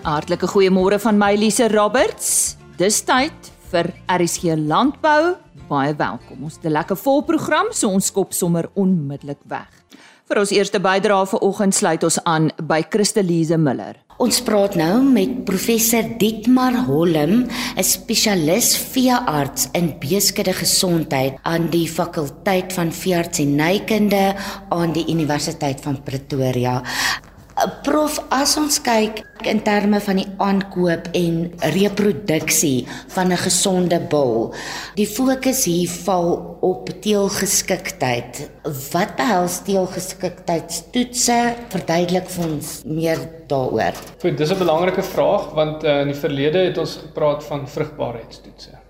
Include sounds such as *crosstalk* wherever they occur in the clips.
Hartlike goeiemôre van my Lise Roberts. Dis tyd vir RSG Landbou. Baie welkom. Ons het 'n lekker vol program, so ons skop sommer onmiddellik weg. Vir ons eerste bydrae vanoggend sluit ons aan by Christelise Miller. Ons praat nou met professor Dietmar Holm, 'n spesialis veearts in beeskudde gesondheid aan die fakulteit van veeartsenykunde aan die Universiteit van Pretoria. Prof, as ons kyk in terme van die aankoop en reproduksie van 'n gesonde bul, die fokus hier val op teelgeskiktheid. Wat behels teelgeskiktheidstoetse? Verduidelik vir ons meer daaroor. Goed, dis 'n belangrike vraag want uh, in die verlede het ons gepraat van vrugbaarheidstoetse.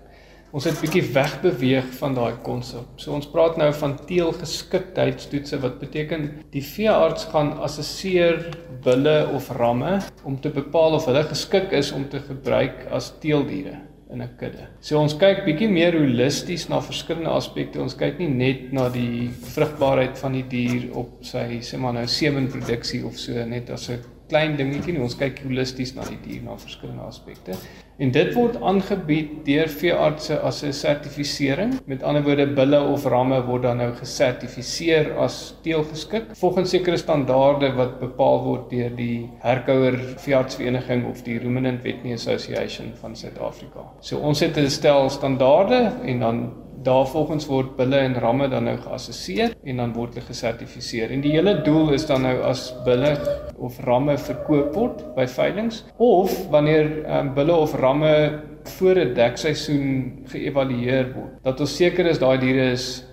Ons het bietjie wegbeweeg van daai konsep. So ons praat nou van teelgeskiktheidstoetse wat beteken die veearts gaan assesseer bulle of ramme om te bepaal of hulle geskik is om te gebruik as teeldiere in 'n kudde. So ons kyk bietjie meer holisties na verskillende aspekte. Ons kyk nie net na die vrugbaarheid van die dier op sy sê maar nou semenproduksie of so net as 'n klein dingetjie nie. Ons kyk holisties na die dier na verskillende aspekte. En dit word aangebied deur veeartse as 'n sertifisering. Met ander woorde, bulle of ramme word dan nou gesertifiseer as teelgeskik volgens sekere standaarde wat bepaal word deur die Herkouer Veeartsvereniging of die Ruminant Veterinary Association van Suid-Afrika. So ons het 'n stel standaarde en dan Daarvolgens word bulle en ramme dan nou geassesseer en dan word hulle gesertifiseer. En die hele doel is dan nou as bulle of ramme verkoop word by veilinge of wanneer um, bulle of ramme voor 'n dekseisoen geëvalueer word, dat ons seker is daai diere is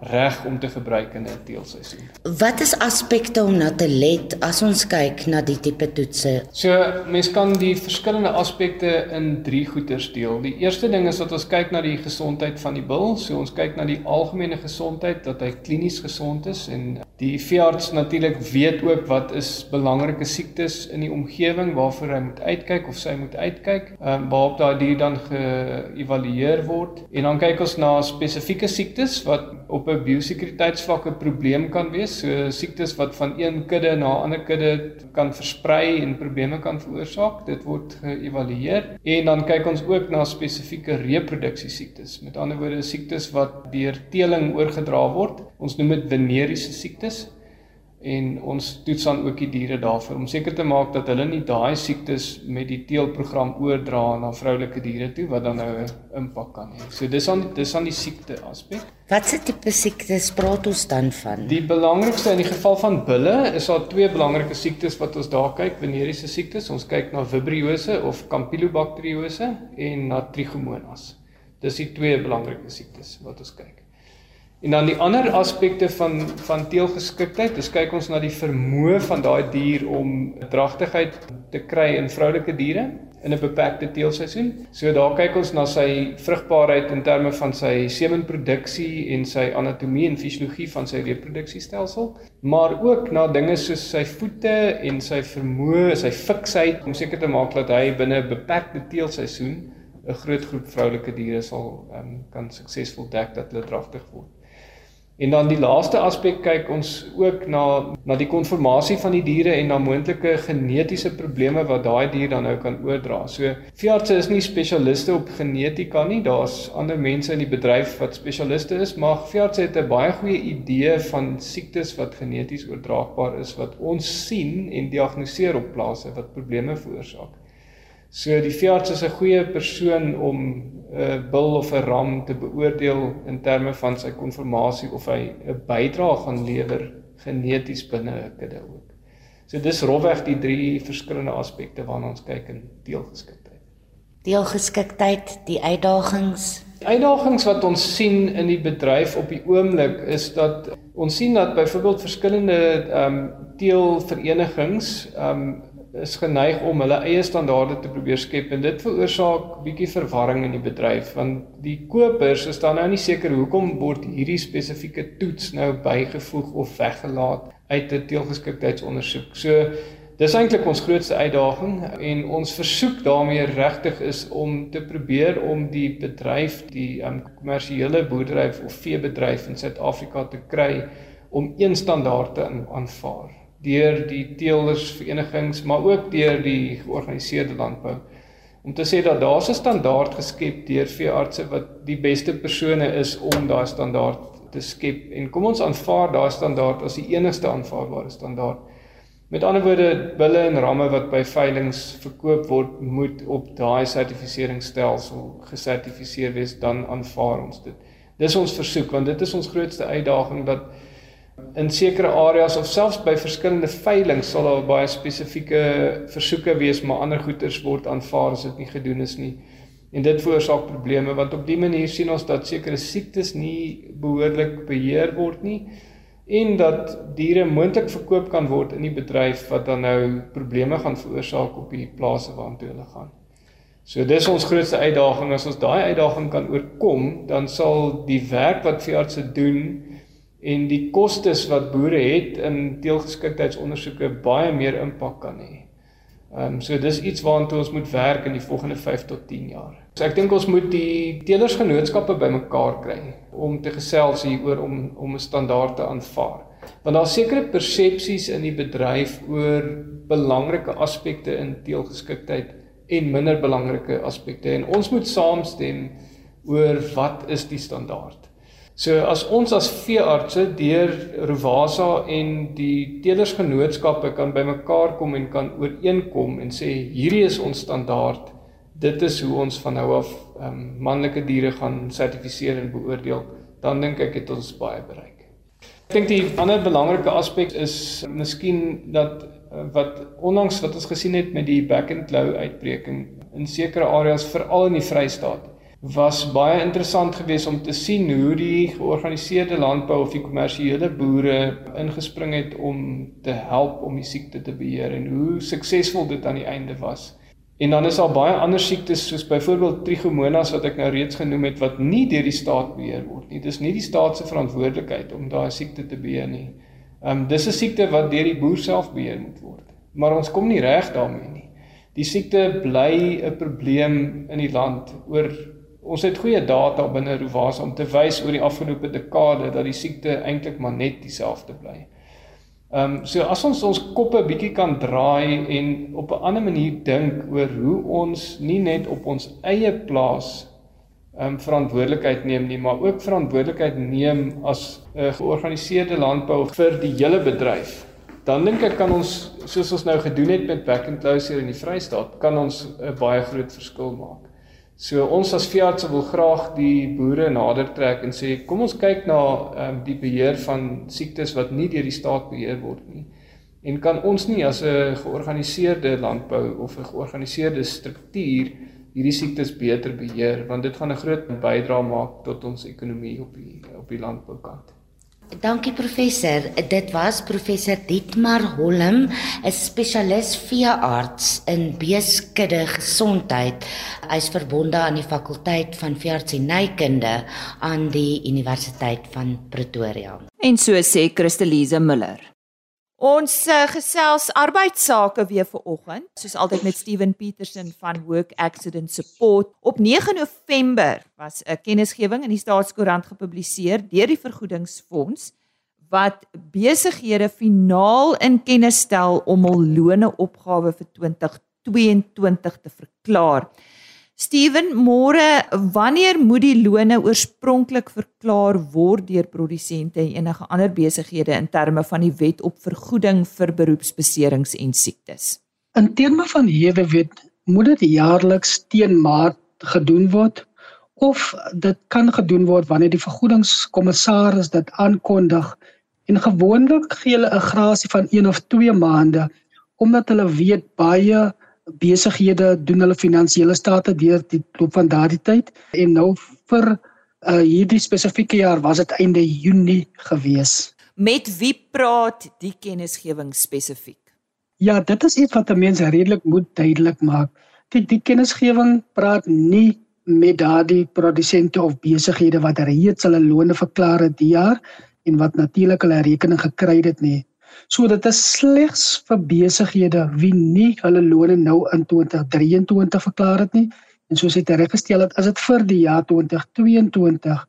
reg om te gebruik in 'n teelseisoen. Wat is aspekte om na te let as ons kyk na die tipe toetse? So mens kan die verskillende aspekte in drie goeters deel. Die eerste ding is dat ons kyk na die gesondheid van die bil. So ons kyk na die algemene gesondheid dat hy klinies gesond is en die veearts natuurlik weet ook wat is belangrike siektes in die omgewing waarvoor hy moet uitkyk of sy moet uitkyk. Ehm waarop daai dier dan geëvalueer word en dan kyk ons na spesifieke siektes wat op 'n biosekuriteitsvlak 'n probleem kan wees, so siektes wat van een kudde na 'n ander kudde kan versprei en probleme kan veroorsaak. Dit word geëvalueer en dan kyk ons ook na spesifieke reproduksie siektes. Met ander woorde, siektes wat deur teeling oorgedra word. Ons noem dit veneriese siektes en ons toets dan ook die diere daarvoor om seker te maak dat hulle nie daai siektes met die teelprogram oordra na vroulike diere toe wat dan nou 'n impak kan hê. So dis aan dis aan die siekte aspek. Watse tipe siektes praat ons dan van? Die belangrikste in die geval van bulle is daar twee belangrike siektes wat ons daar kyk, veneriese siektes. Ons kyk na vibriose of campylobacteriose en na trichomonas. Dis die twee belangrike siektes wat ons kyk. En dan die ander aspekte van van teelgeskiktheid, dis kyk ons na die vermoë van daai dier om dragtigheid te kry in vroulike diere in 'n beperkte teelseisoen. So daar kyk ons na sy vrugbaarheid in terme van sy semenproduksie en sy anatomie en fisiologie van sy reproduksiestelsel, maar ook na dinge soos sy voete en sy vermoë, sy fiksheid om seker te maak dat hy binne 'n beperkte teelseisoen 'n groot groep vroulike diere sal um, kan suksesvol dek dat hulle dragtig word. En dan die laaste aspek kyk ons ook na na die konformasie van die diere en na moontlike genetiese probleme wat daai dier dan nou kan oordra. So veeartse is nie spesialiste op genetika nie. Daar's ander mense in die bedryf wat spesialiste is, maar veeartse het 'n baie goeie idee van siektes wat geneties oordraagbaar is wat ons sien en diagnoseer op plase wat probleme veroorsaak. So die veearts is 'n goeie persoon om 'n uh, bil of 'n ram te beoordeel in terme van sy konformasie of hy 'n bydrae gaan lewer geneties binne 'n kudde ook. So dis rofweg die drie verskillende aspekte waarna ons kyk in deelgeskiktheid. Deelgeskiktheid, die uitdagings. Die uitdagings wat ons sien in die bedryf op die oomblik is dat ons sien dat byvoorbeeld verskillende ehm um, teelverenigings ehm um, is geneig om hulle eie standaarde te probeer skep en dit veroorsaak bietjie verwarring in die bedryf want die kopers is dan nou nie seker hoekom word hierdie spesifieke toets nou bygevoeg of weggelaat uit 'n teelgeskiktheidsondersoek. So dis eintlik ons grootste uitdaging en ons versoek daarmee regtig is om te probeer om die bedryf, die um, kommersiële boerdery of veebedryf in Suid-Afrika te kry om een standaard te aanvaar deur die teelersverenigings, maar ook deur die georganiseerde landbou om te sê dat daar 'n standaard geskep deur veeartse wat die beste persone is om daai standaard te skep en kom ons aanvaar daai standaard as die enigste aanvaarbare standaard. Met ander woorde, bulle en ramme wat by veilinge verkoop word, moet op daai sertifiseringsstelsel gesertifiseer wees, dan aanvaar ons dit. Dis ons versoek want dit is ons grootste uitdaging dat in sekere areas of selfs by verskillende veilinge sal daar baie spesifieke versoeke wees, maar ander goederes word aanvaar as dit nie gedoen is nie. En dit veroorsaak probleme want op dié manier sien ons dat sekere siektes nie behoorlik beheer word nie en dat diere moontlik verkoop kan word in die bedryf wat dan nou probleme gaan veroorsaak op die plase waartoe hulle gaan. So dis ons grootste uitdaging as ons daai uitdaging kan oorkom, dan sal die werk wat veeartse doen en die kostes wat boere het in teelgeskiktheidsondersoeke baie meer impak kan hê. Ehm um, so dis iets waaraan ons moet werk in die volgende 5 tot 10 jaar. So ek dink ons moet die teelersgenootskappe bymekaar kry om te gesels hieroor om om 'n standaard te aanvaar. Want daar's sekere persepsies in die bedryf oor belangrike aspekte in teelgeskiktheid en minder belangrike aspekte en ons moet saamstem oor wat is die standaard. So as ons as veeartse deur Rovasa en die teelersgenootskappe kan bymekaar kom en kan ooreenkom en sê hierdie is ons standaard. Dit is hoe ons van nou af um, manlike diere gaan sertifiseer en beoordeel. Dan dink ek het ons baie bereik. Ek dink die ander belangrike aspek is miskien dat uh, wat onlangs wat ons gesien het met die back and claw uitbreking in sekere areas veral in die Vrystaat was baie interessant geweest om te sien hoe die georganiseerde landbou of die kommersiële boere ingespring het om te help om die siekte te beheer en hoe suksesvol dit aan die einde was. En dan is daar baie ander siektes soos byvoorbeeld trichomonas wat ek nou reeds genoem het wat nie deur die staat beheer word nie. Dis nie die staat se verantwoordelikheid om daai siekte te beheer nie. Ehm um, dis 'n siekte wat deur die boer self beheer moet word. Maar ons kom nie reg daarmee nie. Die siekte bly 'n probleem in die land oor Ons het goeie data binne Rovasa om te wys oor die afgelope dekade dat die siekte eintlik maar net dieselfde bly. Ehm um, so as ons ons koppe bietjie kan draai en op 'n ander manier dink oor hoe ons nie net op ons eie plaas ehm um, verantwoordelikheid neem nie, maar ook verantwoordelikheid neem as 'n uh, georganiseerde landbou vir die hele bedryf. Dan dink ek kan ons soos ons nou gedoen het met Back and Closer in die Vrystaat, kan ons 'n baie groot verskil maak. So ons as veeartse wil graag die boere nader trek en sê kom ons kyk na um, die beheer van siektes wat nie deur die staat beheer word nie. En kan ons nie as 'n georganiseerde landbou of 'n georganiseerde struktuur hierdie siektes beter beheer want dit gaan 'n groot bydrae maak tot ons ekonomie op die op die landboukant. Dankie professor. Dit was professor Dietmar Holm, 'n spesialis veearts in beeskudde gesondheid. Hy's verbonde aan die fakulteit van veeartsenykunde aan die Universiteit van Pretoria. En so sê Christelise Miller. Ons uh, gesels arbeidsake weer vir oggend, soos altyd met Steven Petersen van Work Accident Support. Op 9 November was 'n kennisgewing in die Staatskoerant gepubliseer deur die Vergoedingsfonds wat besighede finaal in kennis stel om hul loone opgawe vir 2022 te verklaar. Steven, môre, wanneer moet die loone oorspronklik verklaar word deur produsente en enige ander besighede in terme van die wet op vergoeding vir beroepsbeserings en siektes? In terme van hierdie wet moet dit jaarliks teen maart gedoen word of dit kan gedoen word wanneer die vergoedingskommissaris dit aankondig en gewoonlik gee hulle 'n grasie van 1 of 2 maande omdat hulle weet baie besighede doen hulle finansiële state deur die loop van daardie tyd en nou vir uh, hierdie spesifieke jaar was dit einde Junie gewees. Met wie praat die kennisgewing spesifiek? Ja, dit is iets wat 'n mens redelik moet duidelik maak. Die die kennisgewing praat nie met daardie produsente of besighede wat reeds hulle loone verklaar het die jaar en wat natuurlik hulle rekening gekry het nie. So dit is slegs vir besighede wie nie hulle loone nou in 2023 verklaar het nie en soos dit reggestel het, is dit vir die jaar 2022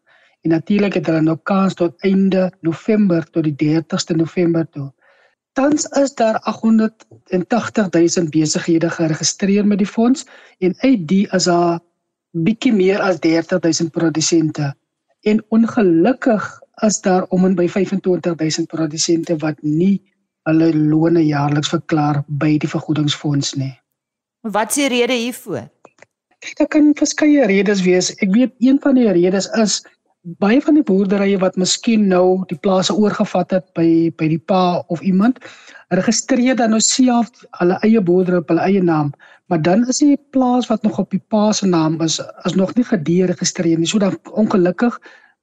en natuurlik het hulle nou kans tot einde November tot die 30ste November toe. Tans is daar 880 000 besighede geregistreer met die fonds en uit die is daar bietjie meer as 30 000 produsente. En ongelukkig is daar om en by 25 000 produsente wat nie hulle lone jaarliks verklaar by die vergoedingsfonds nie. Wat is die rede hiervoor? Kyk, daar kan verskeie redes wees. Ek weet een van die redes is baie van die boerderye wat miskien nou die plase oorgevat het by by die pa of iemand registreer dan nou self hulle eie boerdery op hulle eie naam, maar dan is die plaas wat nog op die pa se naam is, is nog nie gederegistreer nie. So dan ongelukkig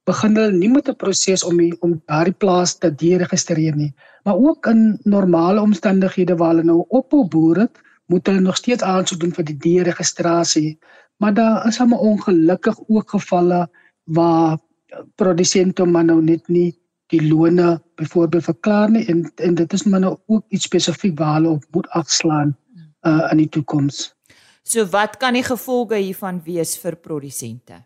begin hulle nie met 'n proses om die, om daardie plaas te deregistreer nie. Maar ook in normale omstandighede waar hulle nou ophou boer het, moet hulle nog steeds aansoek doen vir die deregistrasie. Maar daar is hom ongelukkig ook gevalle waar produsente maar nou net nie die lone byvoorbeeld verklaar nie en en dit is maar nou ook iets spesifiek waar hulle op moet afslaan uh in die toekoms. So wat kan die gevolge hiervan wees vir produsente?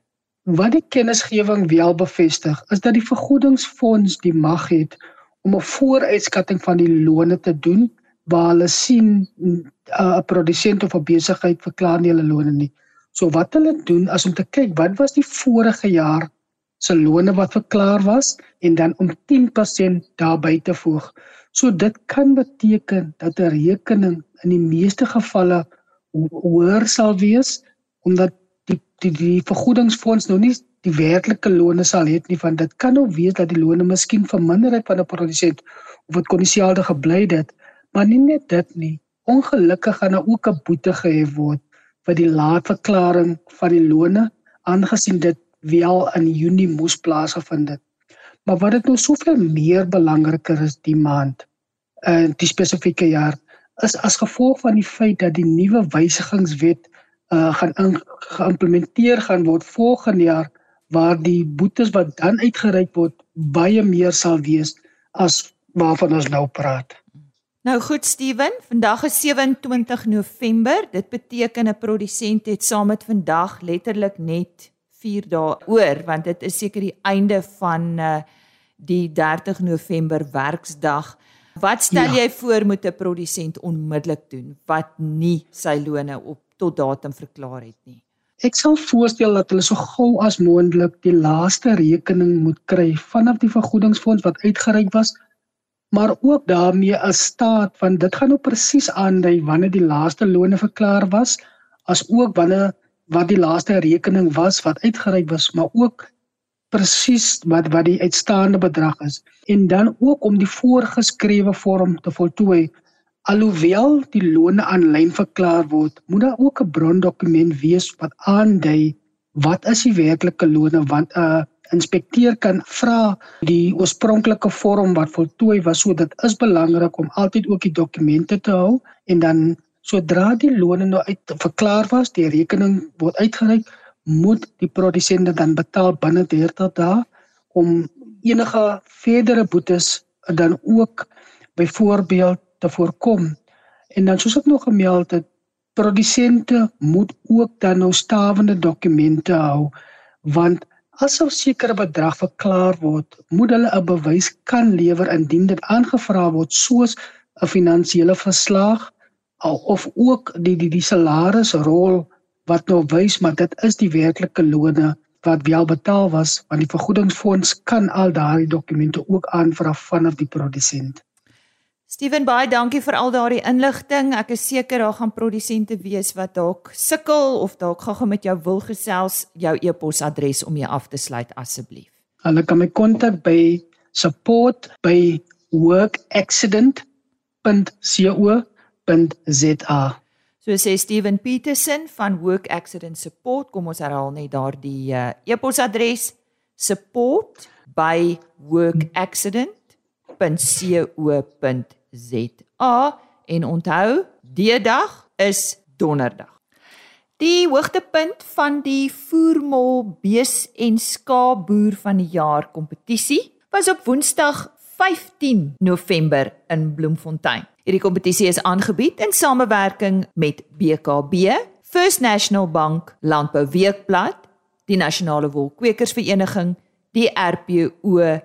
Wat die kennisgewing wel bevestig is dat die vergoedingsfonds die mag het om 'n vooruitskatting van die lone te doen waar hulle sien uh, 'n produsent of 'n besigheid verklaar nie hulle lone nie. So wat hulle doen is om te kyk wat was die vorige jaar se lone wat verklaar was en dan om 10% daarby te voeg. So dit kan beteken dat 'n rekening in die meeste gevalle hoër sal wees omdat die die vergoedingsfonds nou nie die werklike lone sal hê nie van dit kan nou wees dat die lone miskien verminder het van 'n produsent of wat kondisioneel gebly het maar nie net dit nie ongelukkig gaan daar ook 'n boete gehef word vir die laat verklaring van die lone aangesien dit wel in Junie moes plaasgevind het. Maar wat dit nou soveel meer belangriker is die maand in uh, die spesifieke jaar is as gevolg van die feit dat die nuwe wysigingswet uh, gaan in, geïmplementeer gaan word volgende jaar waar die boetes wat dan uitgereik word baie meer sal wees as waarvan ons nou praat. Nou goed Steven, vandag is 27 November. Dit beteken 'n produsent het saam met vandag letterlik net 4 dae oor want dit is seker die einde van uh, die 30 November werksdag. Wat stel ja. jy voor moet 'n produsent onmiddellik doen wat nie sy lone op tot datum verklaar het nie? Ek sal voorstel dat hulle so gou as moontlik die laaste rekening moet kry vanaf die vergoedingsfonds wat uitgereik was, maar ook daarmee 'n staat van dit gaan nou presies aandui wanneer die laaste lone verklaar was, as ook wanneer wat die laaste rekening was wat uitgereik was, maar ook presies wat wat die uitstaande bedrag is en dan ook om die voorgeskrewe vorm te voltooi alhoewel die lone aanlyn verklaar word moet daar ook 'n brondokument wees wat aandui wat is die werklike lone want 'n uh, inspekteur kan vra die oorspronklike vorm wat voltooi was. So dit is belangrik om altyd ook die dokumente te hou en dan Sodra die lone nou uit verklaar was, die rekening word uitgereik, moet die produsent dan betaal binne 30 dae om enige verdere boetes dan ook byvoorbeeld te voorkom. En dan soos ek nog gemeld het, produsente moet ook dan nou stawende dokumente hou want as 'n sekere bedrag verklaar word, moet hulle 'n bewys kan lewer indien dit aangevra word soos 'n finansiële verslag of ook die die die salarisrol wat nou wys maar dit is die werklike lone wat wel betaal was want die vergoedingsfonds kan al daardie dokumente ook aanvra vanaf die produsent. Steven baie dankie vir al daardie inligting. Ek is seker daar gaan produsente wees wat dalk sukkel of dalk gou met jou wil gesels jou e-posadres om jou af te sluit asseblief. Hulle kan my kontak by support by workaccident.co www.workaccident.za. So sê Steven Petersen van Work Accident Support, kom ons herhaal net daardie uh, e-posadres support by workaccident.co.za en onthou, die dag is donderdag. Die hoogtepunt van die voermol bees en skaapboer van die jaar kompetisie was op Woensdag 15 November in Bloemfontein. Hierdie kompetisie is aangebied in samewerking met BKB, First National Bank, Landbou Weekblad, die Nasionale Wolkwekersvereniging, die RPO,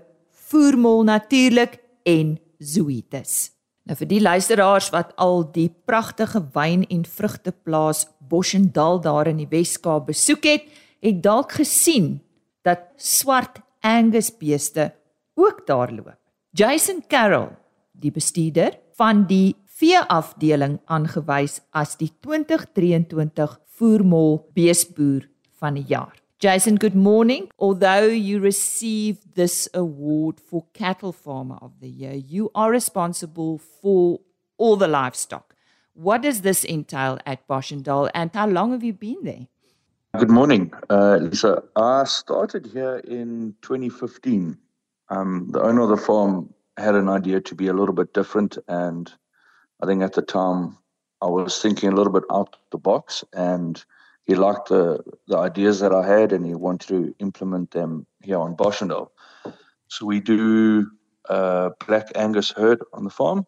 Voermol Natuurlik en Zoetis. Nou vir die luisteraars wat al die pragtige wyn en vrugteplaas Boschendal daar in die Wes-Kaap besoek het, het dalk gesien dat swart Angus beeste ook daar loop. Jason Carroll, die bestuurder van die veeafdeling aangewys as die 2023 voermol beesboer van die jaar. Jason, good morning. Although you received this award for Cattle Farmer of the Year, you are responsible for all the livestock. What does this entail at Boschendal and how long have you been there? Good morning, uh, Lisa. I started here in 2015. Um, the owner of the farm had an idea to be a little bit different, and I think at the time I was thinking a little bit out of the box and he liked the, the ideas that I had and he wanted to implement them here on Boschendal. So we do a black Angus herd on the farm,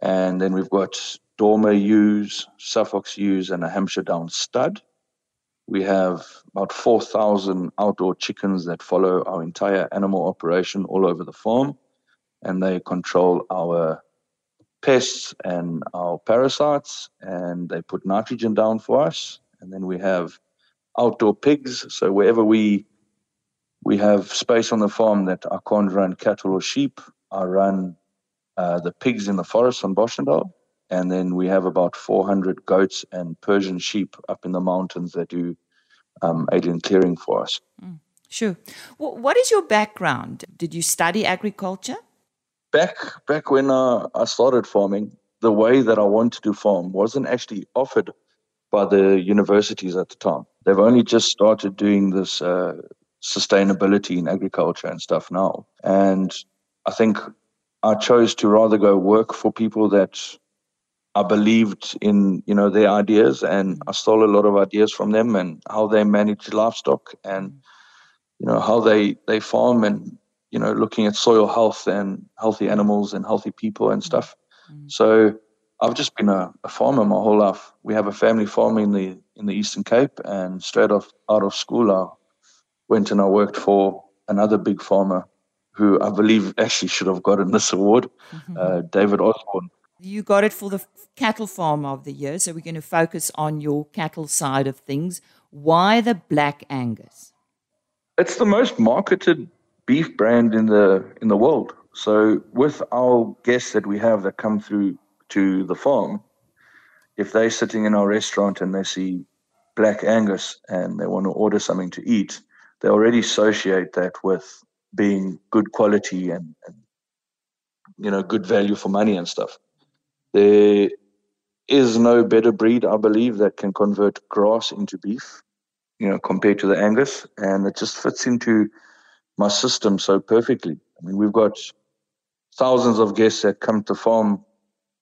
and then we've got Dormer ewes, Suffolk ewes, and a Hampshire Down stud. We have about 4,000 outdoor chickens that follow our entire animal operation all over the farm, and they control our pests and our parasites, and they put nitrogen down for us and then we have outdoor pigs. So wherever we we have space on the farm that I can't run cattle or sheep, I run uh, the pigs in the forest on Boschendal. And then we have about 400 goats and Persian sheep up in the mountains that do um, alien clearing for us. Mm, sure. Well, what is your background? Did you study agriculture? Back back when uh, I started farming, the way that I wanted to farm wasn't actually offered by the universities at the time. They've only just started doing this uh, sustainability in agriculture and stuff now. And I think I chose to rather go work for people that I believed in, you know, their ideas, and I stole a lot of ideas from them and how they manage livestock and, you know, how they they farm and, you know, looking at soil health and healthy animals and healthy people and stuff. Mm-hmm. So I've just been a, a, farmer my whole life. We have a family farm in the in the Eastern Cape, and straight off out of school, I went and I worked for another big farmer, who I believe actually should have gotten *laughs* this award, mm-hmm. uh, David Osborne. You got it for the cattle farm of the year, so we're going to focus on your cattle side of things. Why the Black Angus? It's the most marketed beef brand in the in the world. So with our guests that we have that come through to the farm, if they're sitting in our restaurant and they see black Angus and they want to order something to eat, they already associate that with being good quality and, and you know good value for money and stuff. There is no better breed, I believe, that can convert grass into beef, you know, compared to the Angus, and it just fits into my system so perfectly. I mean, we've got thousands of guests that come to farm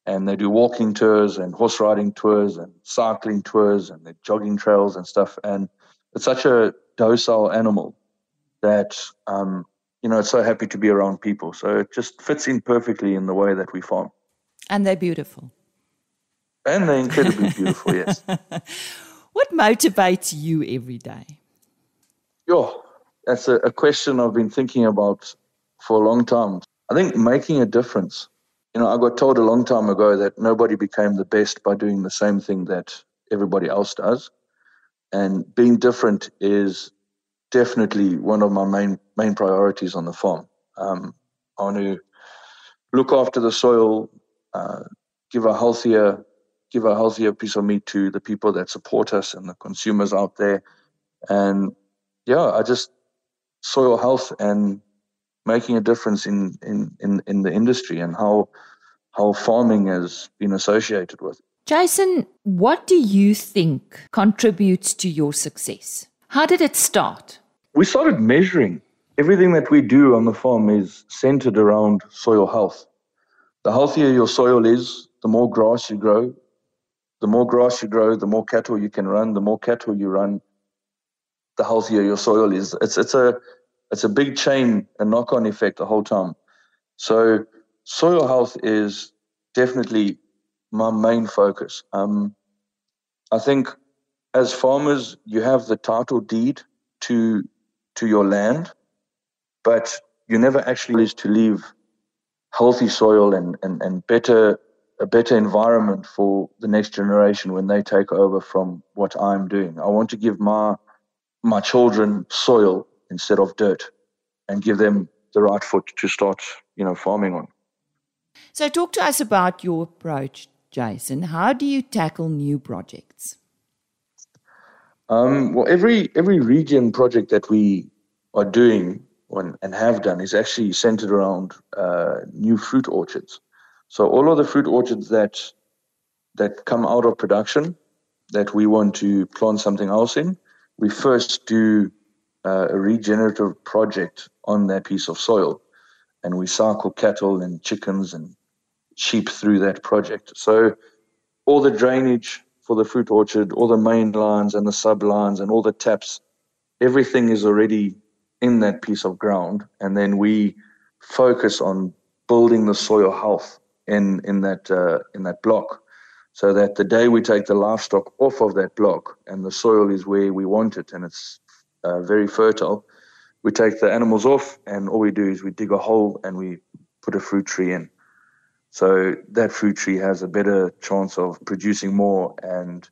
and they do walking tours and horse riding tours and cycling tours and jogging trails and stuff. And it's such a docile animal that um, you know it's so happy to be around people. So it just fits in perfectly in the way that we farm. And they're beautiful. And they're incredibly beautiful. Yes. *laughs* What motivates you every day? Yeah, that's a, a question I've been thinking about for a long time. I think making a difference you know, I got told a long time ago that nobody became the best by doing the same thing that everybody else does. And being different is definitely one of my main main priorities on the farm. Um, I want to look after the soil, uh, give a healthier give a healthier piece of meat to the people that support us and the consumers out there. And yeah, I just soil health and making a difference in, in, in, in the industry and how how farming has been associated with. Jason, what do you think contributes to your success? How did it start? We started measuring. Everything that we do on the farm is centered around soil health. The healthier your soil is, the more grass you grow. The more grass you grow, the more cattle you can run. The more cattle you run, the healthier your soil is. It's it's a it's a big chain, a knock-on effect the whole time. So soil health is definitely my main focus. Um, I think as farmers, you have the title deed to to your land, but you never actually is to leave healthy soil and, and, and better a better environment for the next generation when they take over from what I'm doing. I want to give my my children soil instead of dirt and give them the right foot to start, you know, farming on. So talk to us about your approach, Jason. How do you tackle new projects? Um, well, every every region project that we are doing and have done is actually centered around uh, new fruit orchards. So all of the fruit orchards that that come out of production that we want to plant something else in, we first do a regenerative project on that piece of soil, and we cycle cattle and chickens and sheep through that project. So all the drainage for the fruit orchard, all the main lines and the sub lines and all the taps, everything is already in that piece of ground. And then we focus on building the soil health in, in that uh, in that block. So that the day we take the livestock off of that block and the soil is where we want it and it's uh, very fertile, we take the animals off and all we do is we dig a hole and we put a fruit tree in. So that fruit tree has a better chance of producing more and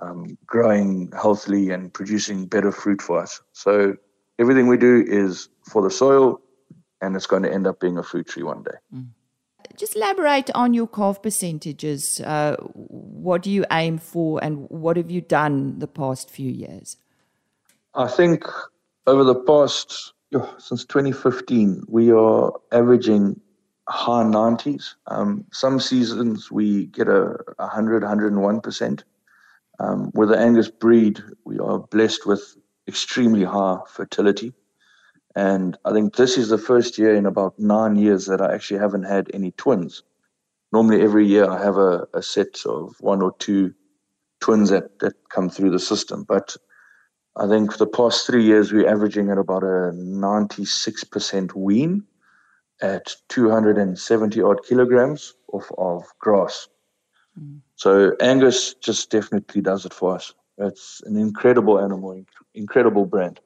um, growing healthily and producing better fruit for us. So everything we do is for the soil, and it's going to end up being a fruit tree one day. Mm. Just elaborate on your calf percentages. Uh, what do you aim for, and what have you done the past few years? I think over the past oh, since 2015, we are averaging high 90s. Um, some seasons we get a 100, 101%. Um, with the Angus breed, we are blessed with extremely high fertility. And I think this is the first year in about nine years that I actually haven't had any twins. Normally, every year I have a, a set of one or two twins that, that come through the system. But I think for the past three years, we're averaging at about a 96% wean at 270 odd kilograms of, of grass. Mm. So Angus just definitely does it for us. It's an incredible animal, incredible brand.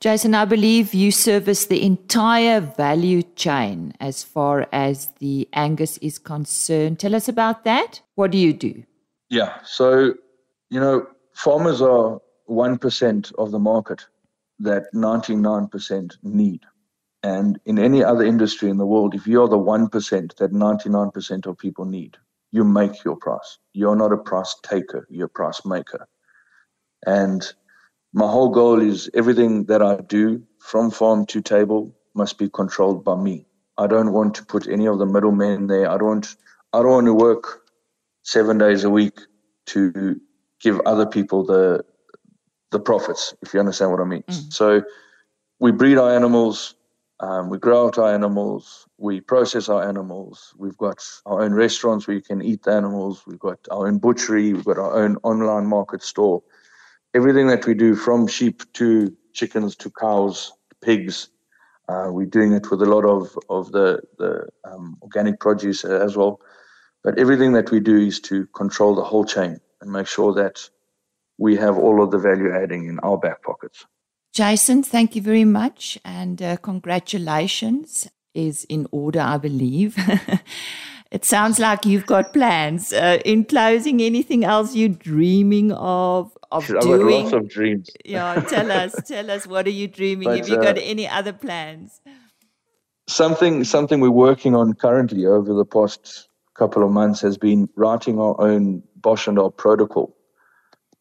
Jason, I believe you service the entire value chain as far as the Angus is concerned. Tell us about that. What do you do? Yeah, so, you know, farmers are 1% of the market that 99% need. And in any other industry in the world, if you're the 1% that 99% of people need, you make your price. You're not a price taker, you're a price maker. And my whole goal is everything that I do from farm to table must be controlled by me. I don't want to put any of the middlemen there. I don't I don't want to work seven days a week to give other people the the profits, if you understand what I mean. Mm. So we breed our animals, um, we grow out our animals, we process our animals. We've got our own restaurants where you can eat the animals. We've got our own butchery. We've got our own online market store everything that we do from sheep to chickens to cows, pigs. Uh, we're doing it with a lot of, of the, the um, organic produce as well. But everything that we do is to control the whole chain and make sure that we have all of the value adding in our back pockets. Jason, thank you very much and uh, congratulations is in order, I believe. *laughs* it sounds like you've got plans. Uh, in closing, anything else you're dreaming of of I've doing? Got lots of dreams. Yeah, tell us, *laughs* tell us, what are you dreaming? But, Have you uh, got any other plans? Something, something we're working on currently over the past couple of months has been writing our own Bausch and Dahl protocol.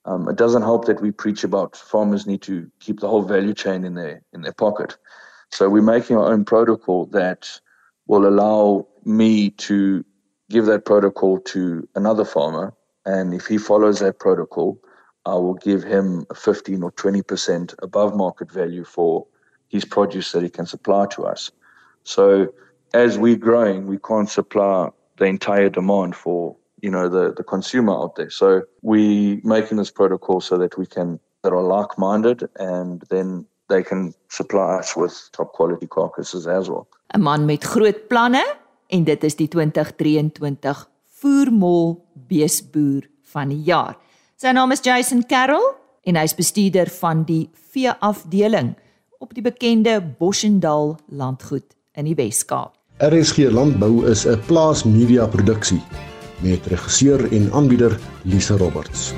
Um, it doesn't help that we preach about farmers need to keep the whole value chain in their in their pocket. So we're making our own protocol that will allow me to give that protocol to another farmer, and if he follows that protocol, I will give him a 15 or 20% above market value for his produce that he can supply to us. So as we're growing, we can't supply the entire demand for you know the, the consumer out there. So we making this protocol so that we can that are like minded and then they can supply us with top quality carcasses as well. 'n Man met groot planne en dit is die 2023 voermol beesboer van die jaar. Sy naam is Jason Carroll en hy's bestuurder van die veeafdeling op die bekende Boschendal landgoed in die Wes-Kaap. RSG Landbou is 'n plaas media produksie met regisseur en aanbieder Lise Roberts.